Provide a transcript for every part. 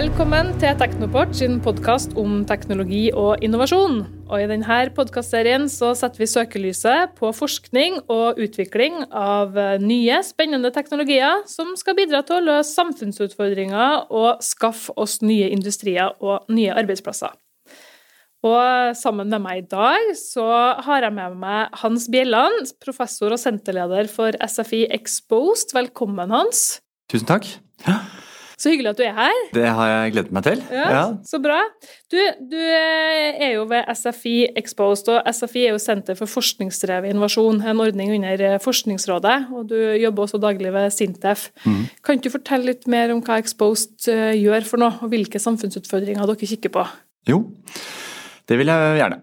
Velkommen til Teknoport sin podkast om teknologi og innovasjon. Og I denne podkastserien setter vi søkelyset på forskning og utvikling av nye, spennende teknologier som skal bidra til å løse samfunnsutfordringer og skaffe oss nye industrier og nye arbeidsplasser. Og sammen med meg i dag så har jeg med meg Hans Bjelland, professor og senterleder for SFI Exposed. Velkommen, Hans. Tusen takk. Så hyggelig at du er her. Det har jeg gledet meg til. Ja, ja. Så bra. Du, du, er jo ved SFI Exposed, og SFI er jo Senter for forskningsdrevet innovasjon, en ordning under Forskningsrådet. Og du jobber også daglig ved Sintef. Mm. Kan du fortelle litt mer om hva Exposed eh, gjør for noe, og hvilke samfunnsutfordringer dere kikker på? Jo, det vil jeg gjerne.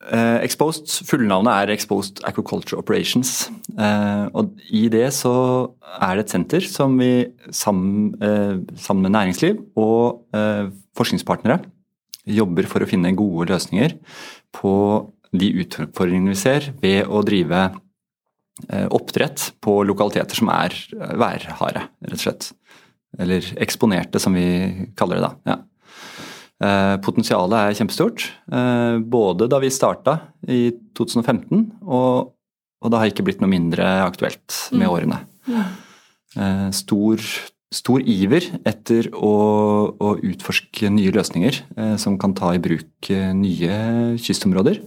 Uh, Exposed, Fullnavnet er Exposed Aquaculture Operations. Uh, og I det så er det et senter som vi sammen, uh, sammen med næringsliv og forskningspartnere jobber for å finne gode løsninger på de utfordringene vi ser ved å drive oppdrett på lokaliteter som er værharde, rett og slett. Eller eksponerte, som vi kaller det da. Ja. Eh, potensialet er kjempestort. Eh, både da vi starta i 2015, og, og det har ikke blitt noe mindre aktuelt med mm. årene. Eh, stor, stor iver etter å, å, utforske nye løsninger som kan ta i bruk nye kystområder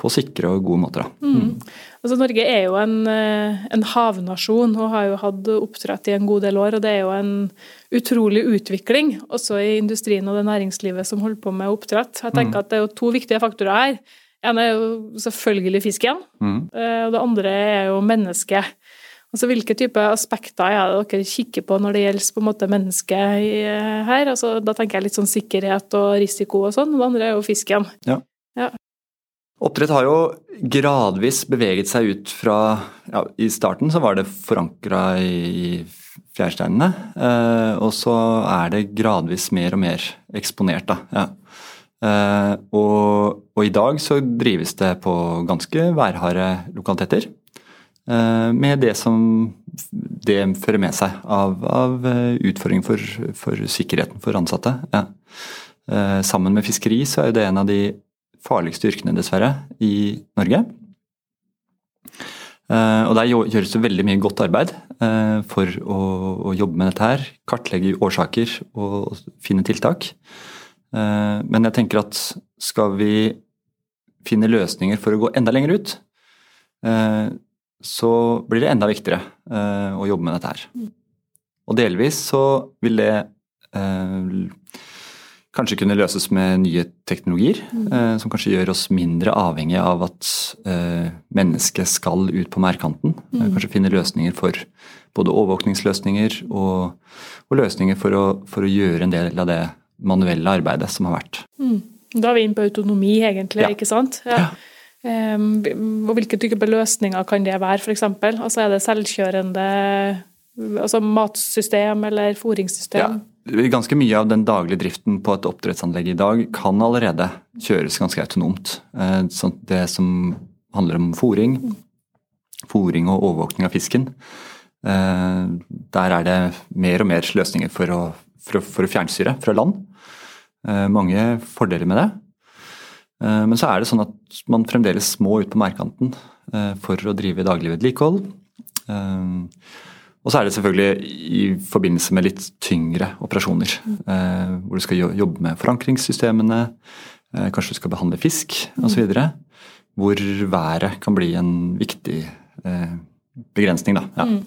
på sikre og gode måter. Mm. Altså, Norge er jo en, eh, en, havnasjon og har jo hatt oppdrett i en god del år. og Det er jo en utrolig utvikling også i industrien og det næringslivet som holder på med oppdrett. Jeg tenker mm. at Det er jo to viktige faktorer her. En er jo selvfølgelig fisken, mm. Eh, og det andre er jo mennesket. Altså, Hvilke type aspekter er det dere kikker på når det gjelder på en måte mennesket eh, her? Altså, da tenker jeg litt sånn sikkerhet og risiko og sånn. Det andre er jo fisken. Ja. ja. Oppdrett har jo gradvis beveget seg ut fra ja, I starten så var det forankra i fjærsteinene. Eh, og så er det gradvis mer og mer eksponert, da. Ja. Eh, og, og, i dag så drives det på ganske værharde lokaliteter. Eh, med det som det fører med seg av, av utfordringer for, for, sikkerheten for ansatte. Ja. Eh, sammen med fiskeri så er det en av de farligste yrkene, dessverre, i Norge. Uh, og Der gjøres det veldig mye godt arbeid uh, for å, jobbe med dette her. Kartlegge årsaker og, finne tiltak. Uh, men jeg tenker at skal vi finne løsninger for å gå enda lenger ut, så blir det enda viktigere å jobbe med dette her. Og delvis så vil det kanskje kunne løses med nye teknologier, mm. eh, som kanskje gjør oss mindre avhengige av at eh, mennesket skal ut på merdkanten. Eh, mm. kanskje finne løsninger for både overvåkningsløsninger og, og løsninger for å, for å, gjøre en del av det manuelle arbeidet som har vært. Mm. Da er vi inne på autonomi, egentlig, ja. ikke sant? Ja. ja. Um, og hvilke typer løsninger kan det være, f.eks.? Altså, er det selvkjørende altså matsystem eller fôringssystem? Ja ganske mye av den daglige driften på et oppdrettsanlegg i dag kan allerede kjøres ganske autonomt. Eh, det som handler om fòring, fòring og overvåkning av fisken, eh, der er det mer og mer løsninger for å, for for å fjernstyre fra land. Eh, mange fordeler med det. Men så er det sånn at man fremdeles må ut på mærkanten for å drive daglig vedlikehold. Og så er det selvfølgelig i forbindelse med litt tyngre operasjoner. Eh, hvor du skal jobbe med forankringssystemene, eh, kanskje du skal behandle fisk osv. Hvor været kan bli en viktig eh, begrensning. Da. Ja. Mm.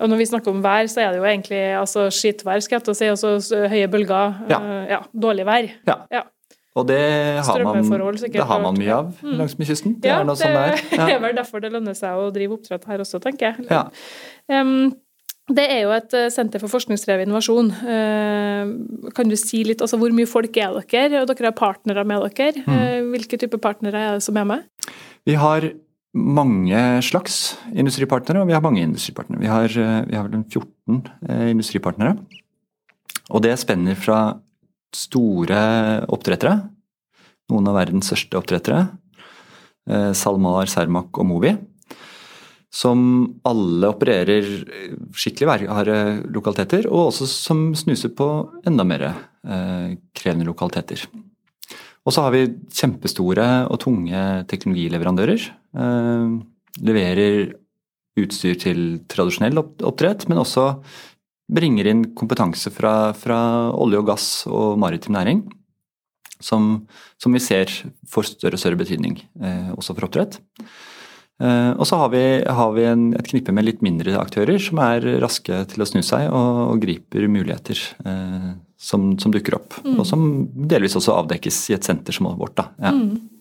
Og når vi snakker om vær, så er det jo egentlig altså, skittvær, skal jeg si. Altså høye bølger. Ja. ja dårlig vær. Ja. ja. Og det har, man, det har man mye av mm. langs med kysten. Det ja, er noe det, sånn der. Ja. er vel derfor det lønner seg å drive oppdrett her også, tenker jeg. Ja. Um, det er jo et eh, senter for forskningsdrevet innovasjon. Eh, kan du si litt, altså Hvor mye folk er dere? Og dere har partnere med dere. Mm. Eh, hvilke typer partnere er det som er med? Vi har mange slags industripartnere, og vi har mange industripartnere. Vi har, vi har vel 14 industripartnere. Og det spenner fra store oppdrettere, noen av verdens største oppdrettere, SalMar, Cermaq og Movi som alle opererer skikkelig værharde lokaliteter, og også som snuser på enda mer krevende lokaliteter. Og så har vi kjempestore og tunge teknologileverandører. Leverer utstyr til tradisjonell oppdrett, men også bringer inn kompetanse fra, fra olje og gass og maritim næring. Som, som, vi ser får større og større betydning eh, også for oppdrett. Eh, og så har vi, har vi en, et knippe med litt mindre aktører som er raske til å snu seg og, og griper muligheter eh, som, som, dukker opp. Mm. Og som delvis også avdekkes i et senter som vårt. Da. Ja. Mm.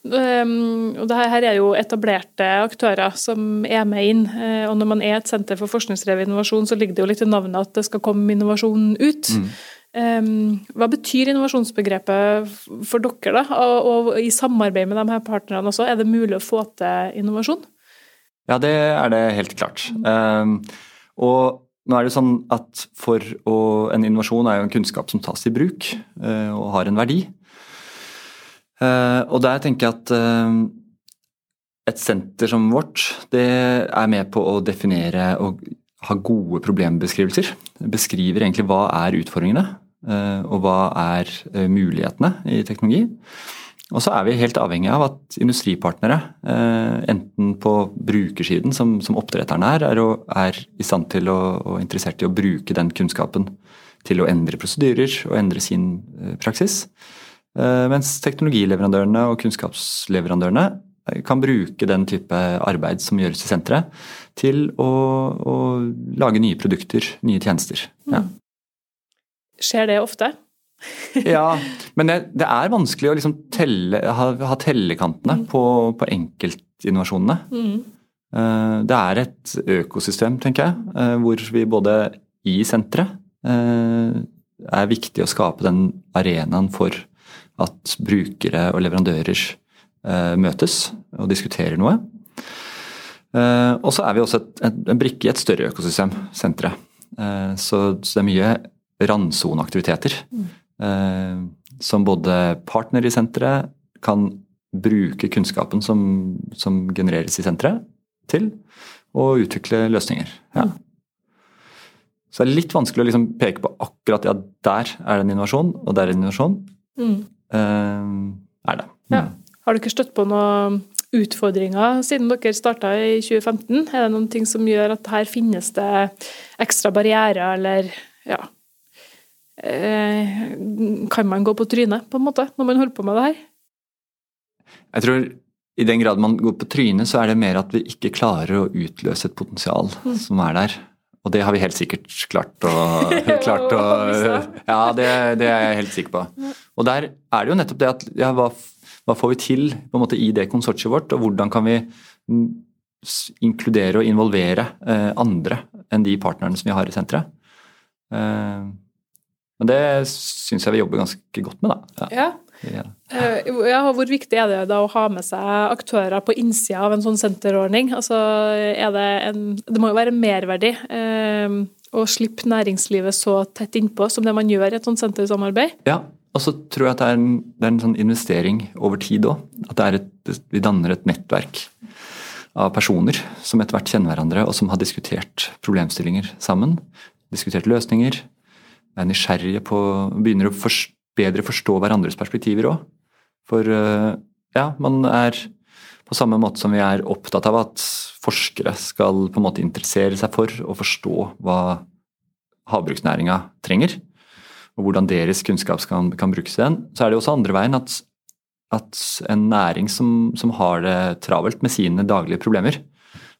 Um, og det her er jo etablerte aktører som er med inn. Uh, og når man er et senter for forskningsdrevet innovasjon, så ligger det jo litt i navnet at det skal komme innovasjon ut. Mm. Um, hva betyr innovasjonsbegrepet for dere, da? Og, og, i samarbeid med de her partnerne også, er det mulig å få til innovasjon? Ja, det er det helt klart. Um, og nå er det sånn at for å, En innovasjon er jo en kunnskap som tas i bruk uh, og har en verdi. Eh, og der tenker jeg at eh, et senter som vårt, det er med på å definere og ha gode problembeskrivelser. Beskriver egentlig hva er utfordringene, eh, og hva er mulighetene i teknologi. Og så er vi helt avhengig av at industripartnere, enten på brukersiden, som, som oppdretteren er, er, og, er i stand til å, og interessert i å bruke den kunnskapen til å endre prosedyrer og endre sin praksis. Eh, mens teknologileverandørene og kunnskapsleverandørene eh, kan bruke den type arbeid som gjøres i senteret, til å, å lage nye produkter, nye tjenester. Ja. Mm. Skjer det ofte? ja, men det, det, er vanskelig å liksom telle, ha, ha tellekantene mm. på, på enkeltinnovasjonene. Mm. Uh, det er et økosystem, tenker jeg, hvor vi både i senteret er viktig å skape den arenaen for at brukere og leverandører møtes og diskuterer noe. Eh, og så er vi også et, en brikke i et større økosystem, senteret. Eh, så, så, det er mye randsoneaktiviteter mm. som både partner i senteret kan bruke kunnskapen som, som genereres i senteret, til å utvikle løsninger. Ja. Mm. Så det er litt vanskelig å liksom peke på akkurat ja, der er det en innovasjon, og der er det en innovasjon. Mm. Uh, er det. Mm. Ja. Har dere støtt på noen utfordringer siden dere starta i 2015? Er det noen ting som gjør at her finnes det ekstra barrierer, eller ja uh, Kan man gå på trynet, på en måte, når man holder på med det her? Jeg tror i den grad man går på trynet, så er det mer at vi ikke klarer å utløse et potensial mm. som er der. Og det har vi helt sikkert klart å, klart å Ja, det, det, er jeg helt sikker på. Og der er det jo nettopp det at ja, hva, hva, får vi til måte i det konsortiet vårt, og hvordan kan vi inkludere og involvere eh, andre enn de partnerne som vi har i senteret. Eh, men det syns jeg vi jobber ganske godt med, da. Ja. Ja. Eh, ja. Hvor viktig er det da å ha med seg aktører på innsida av en sånn senterordning? Altså, det, en, det må jo være en merverdi eh, å slippe næringslivet så tett innpå som det man gjør i et sånt sentersamarbeid? Ja, og så tror jeg at det er en, det er en sånn investering over tid òg. At vi danner et nettverk av personer som etter hvert kjenner hverandre, og som har diskutert problemstillinger sammen. Diskutert løsninger. Er nysgjerrige på Begynner å forstå bedre forstå hverandres perspektiver òg. For eh, ja, man er på samme måte som vi er opptatt av at forskere skal på en måte interessere seg for og forstå hva havbruksnæringa trenger, og hvordan deres kunnskap kan, kan brukes igjen. så er det også andre veien at, at en næring som, som, har det travelt med sine daglige problemer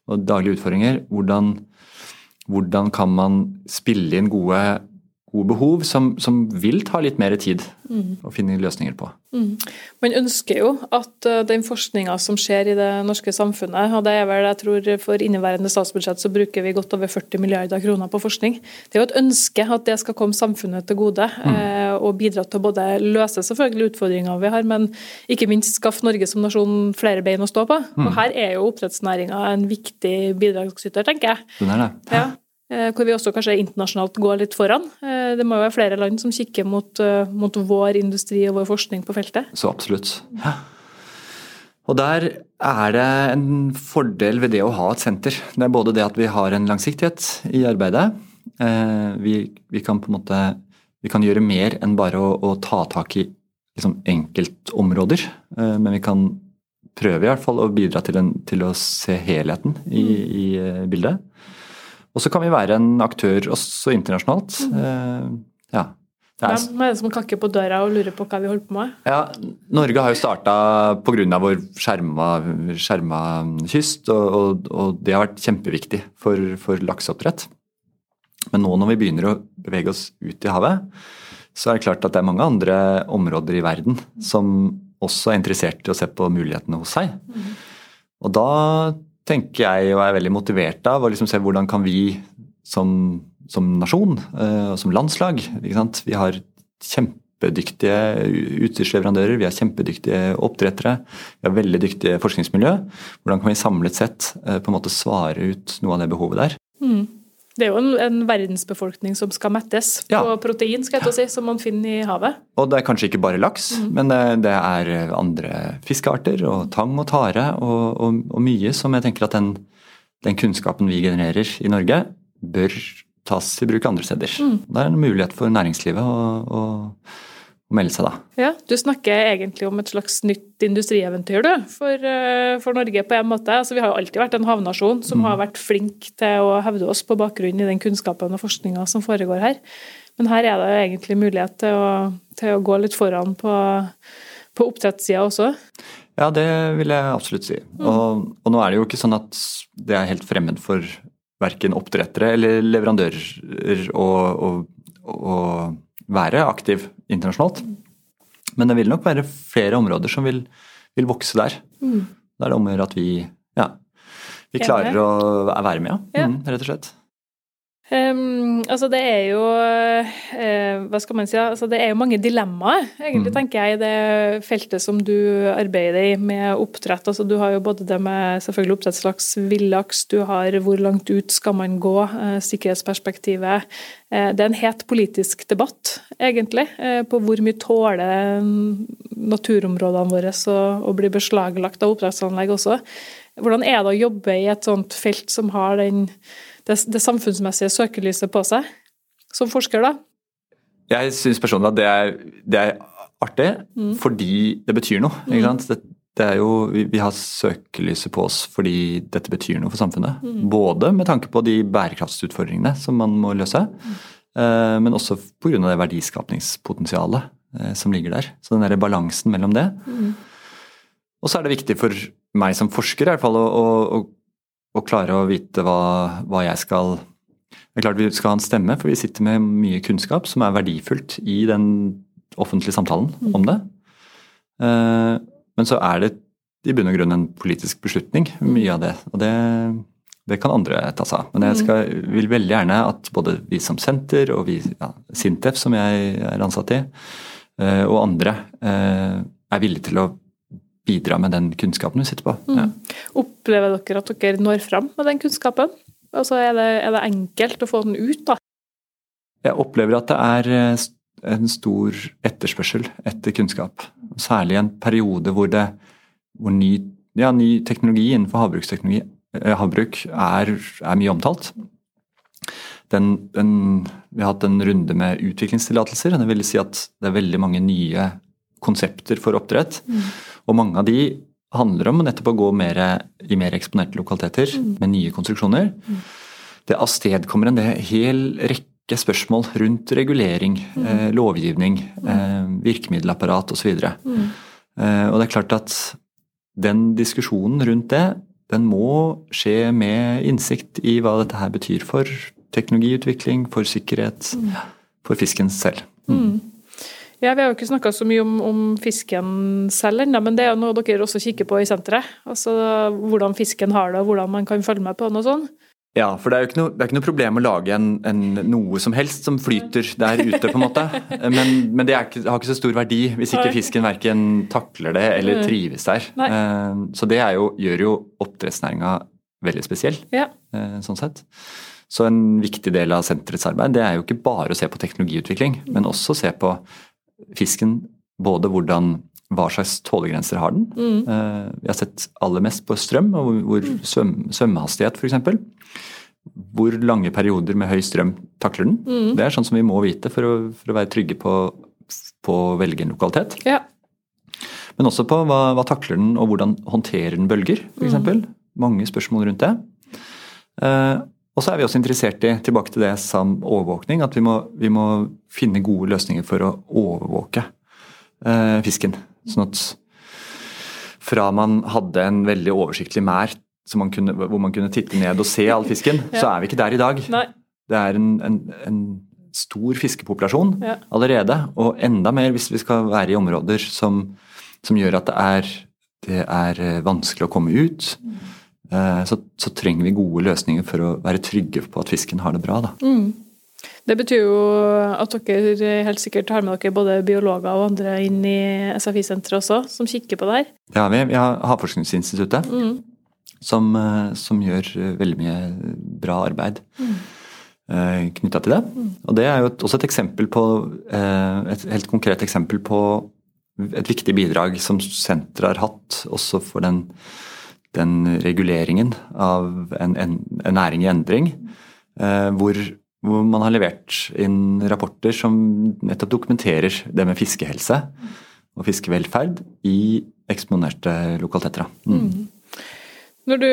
og daglige utfordringer, hvordan, hvordan kan man spille inn gode gode behov som, som, vil ta litt mer tid mm. å finne løsninger på. Mm. Man ønsker jo at uh, den forskninga som skjer i det norske samfunnet, og det er vel, jeg tror for inneværende statsbudsjett så bruker vi godt over 40 milliarder kroner på forskning. Det er jo et ønske at det skal komme samfunnet til gode mm. uh, og bidra til å både løse selvfølgelig utfordringer vi har, men ikke minst skaffe Norge som nasjon flere bein å stå på. Mm. Og her er jo oppdrettsnæringa en viktig bidragsyter, tenker jeg. Den er det. Ja. Eh, hvor vi også kanskje internasjonalt går litt foran. Eh, det må jo være flere land som kikker mot, eh, mot vår industri og vår forskning på feltet. Så absolutt. Ja. Og der er det en fordel ved det å ha et senter. Det er både det at vi har en langsiktighet i arbeidet. Vi, vi kan på en måte vi kan gjøre mer enn bare å, å ta tak i liksom, enkeltområder. Men vi kan prøve i hvert fall å bidra til, en, til å se helheten i, i eh, bildet. Og så kan vi være en aktør også internasjonalt. Mm. Ja. Hvem er det som kakker på døra og lurer på hva vi holder på med? Ja, Norge har jo starta pga. vår skjerma, skjerma kyst, og, og, og, det har vært kjempeviktig for, for lakseoppdrett. Men nå når vi begynner å bevege oss ut i havet, så er det klart at det er mange andre områder i verden som også er interessert i å se på mulighetene hos seg. Mm. Og da tenker jeg og er veldig motivert av å liksom se hvordan kan vi som, som nasjon og uh, som landslag Vi har kjempedyktige utstyrsleverandører, vi har kjempedyktige oppdrettere, vi har veldig dyktige forskningsmiljø. Hvordan kan vi samlet sett uh, på en måte svare ut noe av det behovet der? Mm. Det er jo en, en, verdensbefolkning som skal mettes ja. på protein, skal jeg si, som man finner i havet. Og det er kanskje ikke bare laks, mm. men det, det, er andre fiskearter og tang og tare og, og, og mye som jeg tenker at den, den, kunnskapen vi genererer i Norge, bør tas i bruk andre steder. Mm. Det er en mulighet for næringslivet å, å melde seg, da. Ja, Du snakker egentlig om et slags nytt industrieventyr du, for, eh, for Norge på en måte. Altså, vi har jo alltid vært en havnasjon som mm. har vært flink til å hevde oss på bakgrunn i den kunnskapen og forskninga som foregår her. Men her er det egentlig mulighet til å, til å gå litt foran på, på oppdrettssida også. Ja, det vil jeg absolutt si. Mm. Og, og, nå er det jo ikke sånn at det er helt fremmed for verken oppdrettere eller leverandører å, å, å være aktiv internasjonalt. Men det vil nok være flere områder som vil, vil vokse der. Mm. Da er det om å gjøre at vi, ja, vi klarer å være med, ja. Mm, rett og slett. Um, altså det er jo uh, Hva skal man si? Altså det er jo mange dilemmaer, egentlig, mm. tenker jeg, i det feltet som du arbeider i med oppdrett. Altså du har jo både det med selvfølgelig oppdrettslaks, villaks, du har hvor langt ut skal man gå, uh, sikkerhetsperspektivet. Uh, det er en het politisk debatt, egentlig, på hvor mye tåler naturområdene våre å bli beslaglagt av oppdrettsanlegg også. Hvordan er det å jobbe i et sånt felt som har den det, det samfunnsmessige søkelyset på seg, som forsker, da? Jeg syns personlig at det er, det er artig, mm. fordi det betyr noe. ikke mm. sant? Det, det er jo, vi, vi, har søkelyset på oss fordi dette betyr noe for samfunnet. Mm. Både med tanke på de bærekraftsutfordringene som man må løse, mm. eh, men også pga. det verdiskapningspotensialet eh, som ligger der. Så den der balansen mellom det. Mm. Og så er det viktig for meg som forsker i hvert fall å, å, og klare å vite hva, hva, jeg skal Det er klart vi skal ha en stemme, for vi sitter med mye kunnskap som er verdifullt i den offentlige samtalen mm. om det. Uh, men så er det i bunn og grunn en politisk beslutning, mye av det. Og det, det kan andre ta seg av. Men jeg mm. skal, vil veldig gjerne at både vi som senter og vi, ja, Sintef, som jeg er ansatt i, uh, og andre, uh, er villige til å bidra med den kunnskapen vi sitter på. Mm. Ja. Opplever dere at dere når fram med den kunnskapen? Altså er det, er det enkelt å få den ut, da? Jeg opplever at det er eh, en stor etterspørsel etter kunnskap. Særlig i en periode hvor, det, hvor ny, ja, ny, teknologi innenfor havbruksteknologi, eh, havbruk er, er, mye omtalt. Den, den, vi har hatt en runde med utviklingstillatelser. Det vil si at det er veldig mange nye konsepter for oppdrett. Mm. Og mange av de handler om nettopp å gå mer, i mer eksponerte lokaliteter mm. med nye konstruksjoner. Mm. Det avstedkommer en hel rekke spørsmål rundt regulering, mm. eh, lovgivning, mm. eh, virkemiddelapparat osv. Mm. Eh, og det er klart at den diskusjonen rundt det, den må skje med innsikt i hva dette her betyr for teknologiutvikling, for sikkerhet, mm. for fisken selv. Mm. Ja, Vi har jo ikke snakka så mye om, om fisken selv ennå, men det er jo noe dere også kikker på i senteret. Altså Hvordan fisken har det, og hvordan man kan følge med på den og sånn. Ja, for det er jo ikke noe, ikke noe problem å lage en, en, noe som helst som flyter der ute, på en måte. Men, men det ikke, har ikke så stor verdi hvis ikke fisken verken takler det eller trives der. Nei. Eh, så det jo, gjør jo oppdrettsnæringa veldig spesiell, ja. Eh, sånn sett. Så en viktig del av senterets arbeid det er jo ikke bare å se på teknologiutvikling, men også se på fisken både hvordan hva slags tålegrenser har den. Mm. Uh, vi har sett aller mest på strøm og hvor, mm. svøm, svømmehastighet f.eks. hvor lange perioder med høy strøm takler den. Mm. Det er sånn som vi må vite for å, for å være trygge på, på å velge en lokalitet. Ja. Men også på hva, hva takler den, og hvordan håndterer den bølger, f.eks. Mm. Mange spørsmål rundt det. Eh, og så er vi også interessert i, tilbake til det jeg sa om overvåkning, at vi må, vi må finne gode løsninger for å overvåke eh, fisken. Sånn at fra man hadde en veldig oversiktlig kunne, hvor man kunne titte ned og se all fisken, Ja. så er vi ikke der i dag. Nei. Det er en, en, en stor fiskepopulasjon Ja. allerede, og enda mer hvis vi skal være i områder som, som gjør at det er, det er eh, vanskelig å komme ut. Eh, Så, så trenger vi gode løsninger for å være trygge på at fisken har det bra. Da. Mm. Det betyr jo at dere helt sikkert har med dere både biologer og andre inn i SFI-senteret også, som kikker på det her. Det har vi. Vi har Havforskningsinstituttet, Mm. som, eh, som gjør eh, veldig mye bra arbeid Mm. knytta til det. Og det er jo også et eksempel på eh, et helt konkret eksempel på et viktig bidrag som senteret har hatt, også for den, den reguleringen av en, en, en næring i endring. eh, hvor, hvor man har levert inn rapporter som nettopp dokumenterer det med fiskehelse og fiskevelferd i eksponerte lokaliteter. Mm. Mm. Når du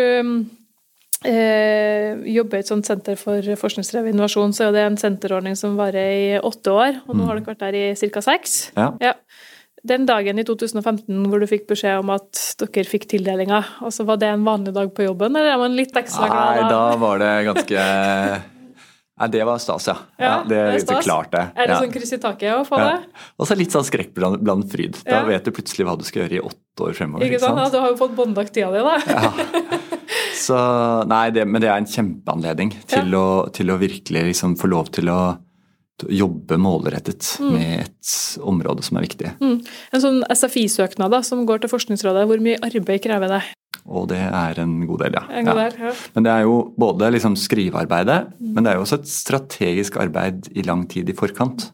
eh, jobber i et sånt senter for forskningsdrevet innovasjon, så er det en senterordning som varer i åtte år, og nå har dere vært der i ca. seks. Ja. Ja. Den dagen i 2015 hvor du fikk beskjed om at dere fikk tildelinga, altså var det en vanlig dag på jobben, eller er man litt ekstra glad Nei, da var det ganske Nei, det var stas, ja. ja, det, er stas. klart det. Er det ja. sånn kryss i taket å få Ja. det? Og så litt sånn skrekk blant, fryd. Da Ja. vet du plutselig hva du skal gjøre i åtte år fremover. Ikke sant? Ikke Ja, du har jo fått båndlagt tida di, da. Ja. Så nei, det, men det er en kjempeanledning til, å, til å virkelig liksom få lov til å jobbe målrettet med et område som er viktig. Mm. En sånn SFI-søknad som går til Forskningsrådet, hvor mye arbeid krever det? Og det er en god del, ja. En god ja. del, ja. Men det er jo både liksom skrivearbeidet, men det er jo også et strategisk arbeid i lang tid i forkant.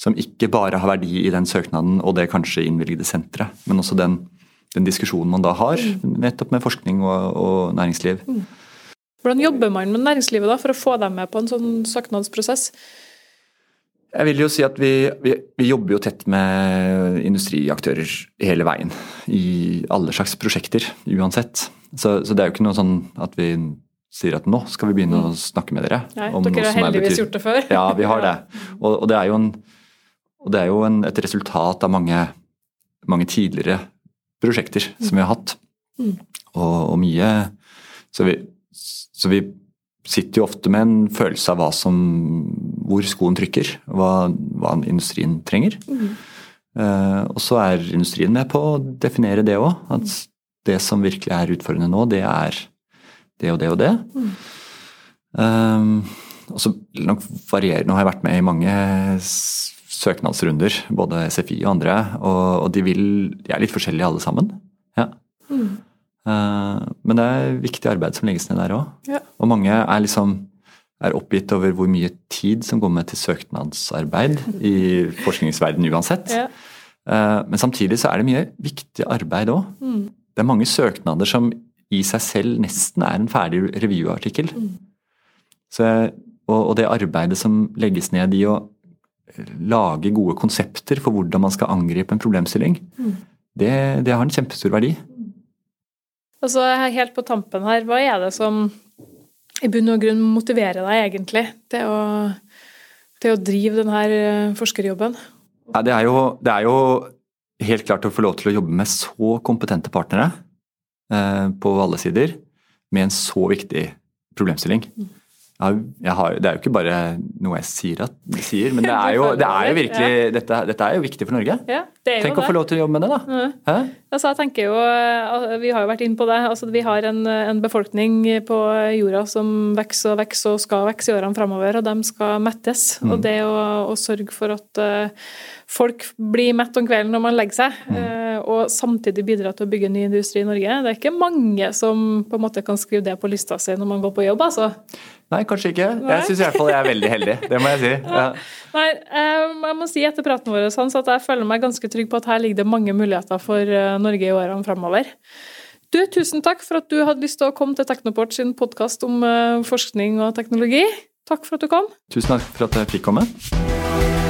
Som ikke bare har verdi i den søknaden og det kanskje innvilgede senteret, men også den, den diskusjonen man da har, nettopp med forskning og, og næringsliv. Hvordan jobber man med næringslivet da, for å få dem med på en sånn søknadsprosess? Jeg vil jo si at vi, vi, vi jobber jo tett med industriaktører hele veien. I alle slags prosjekter, uansett. Så, så det er jo ikke noe sånn at vi sier at nå skal vi begynne å snakke med dere. Nei, om noe dere har som heldigvis gjort det før. Ja, vi har det. Og, og det er jo, en, og det er jo en, et resultat av mange, mange tidligere prosjekter som vi har hatt. Mm. Og, og mye så vi, så vi sitter jo ofte med en følelse av hva som, hvor skoen trykker, hva, hva industrien trenger. Mm. Uh, og så er industrien med på å definere det òg. At det som virkelig er utfordrende nå, det er det og det og det. Mm. Uh, og så nok varierer, Nå har jeg vært med i mange søknadsrunder, både SFI og andre, og, og de, vil, de er litt forskjellige alle sammen. Ja. Mm. Eh, men det er viktig arbeid som legges ned der òg. Ja. Og mange er liksom er oppgitt over hvor mye tid som går med til søknadsarbeid i forskningsverdenen uansett. Ja. Eh, Men samtidig så er det mye viktig arbeid òg. Mm. Det er mange søknader som i seg selv nesten er en ferdig revyartikkel. Mm. Så, og, og det arbeidet som legges ned i å lage gode konsepter for hvordan man skal angripe en problemstilling, Mm. det, det har en kjempestor verdi. Og så helt på tampen her, hva er det som i bunn og grunn motiverer deg egentlig til å, til å drive denne eh, forskerjobben? Ja, det, er jo, det er jo helt klart å få lov til å jobbe med så kompetente partnere eh, på alle sider, med en så viktig problemstilling. Ja, har, det er jo ikke bare noe jeg sier, at, sier men det er jo, det er jo virkelig, dette, dette er jo viktig for Norge. Ja, Tenk å det. få lov til å jobbe med det, da. Ja. Altså, jeg tenker jo, eh, Vi har jo vært inne på det. altså Vi har en, en befolkning på jorda som vokser og vokser og skal vokse i årene fremover, og de skal mettes. Og det å, å sørge for at uh, folk blir mett om kvelden når man legger seg, eh, og samtidig bidra til å bygge ny industri i Norge, det er ikke mange som på en måte kan skrive det på lista si når man går på jobb, altså. Nei, kanskje ikke. Nei. Jeg syns i hvert fall jeg er veldig heldig. Det må jeg si. Ja. Nei, eh, jeg må si etter praten vår så at jeg føler meg ganske trygg på at her ligger det mange muligheter for eh, Norge i årene fremover. Du, tusen takk for at du hadde lyst til å komme til Teknoport sin podkast om forskning og teknologi. Takk for at du kom. Tusen takk for at jeg fikk komme.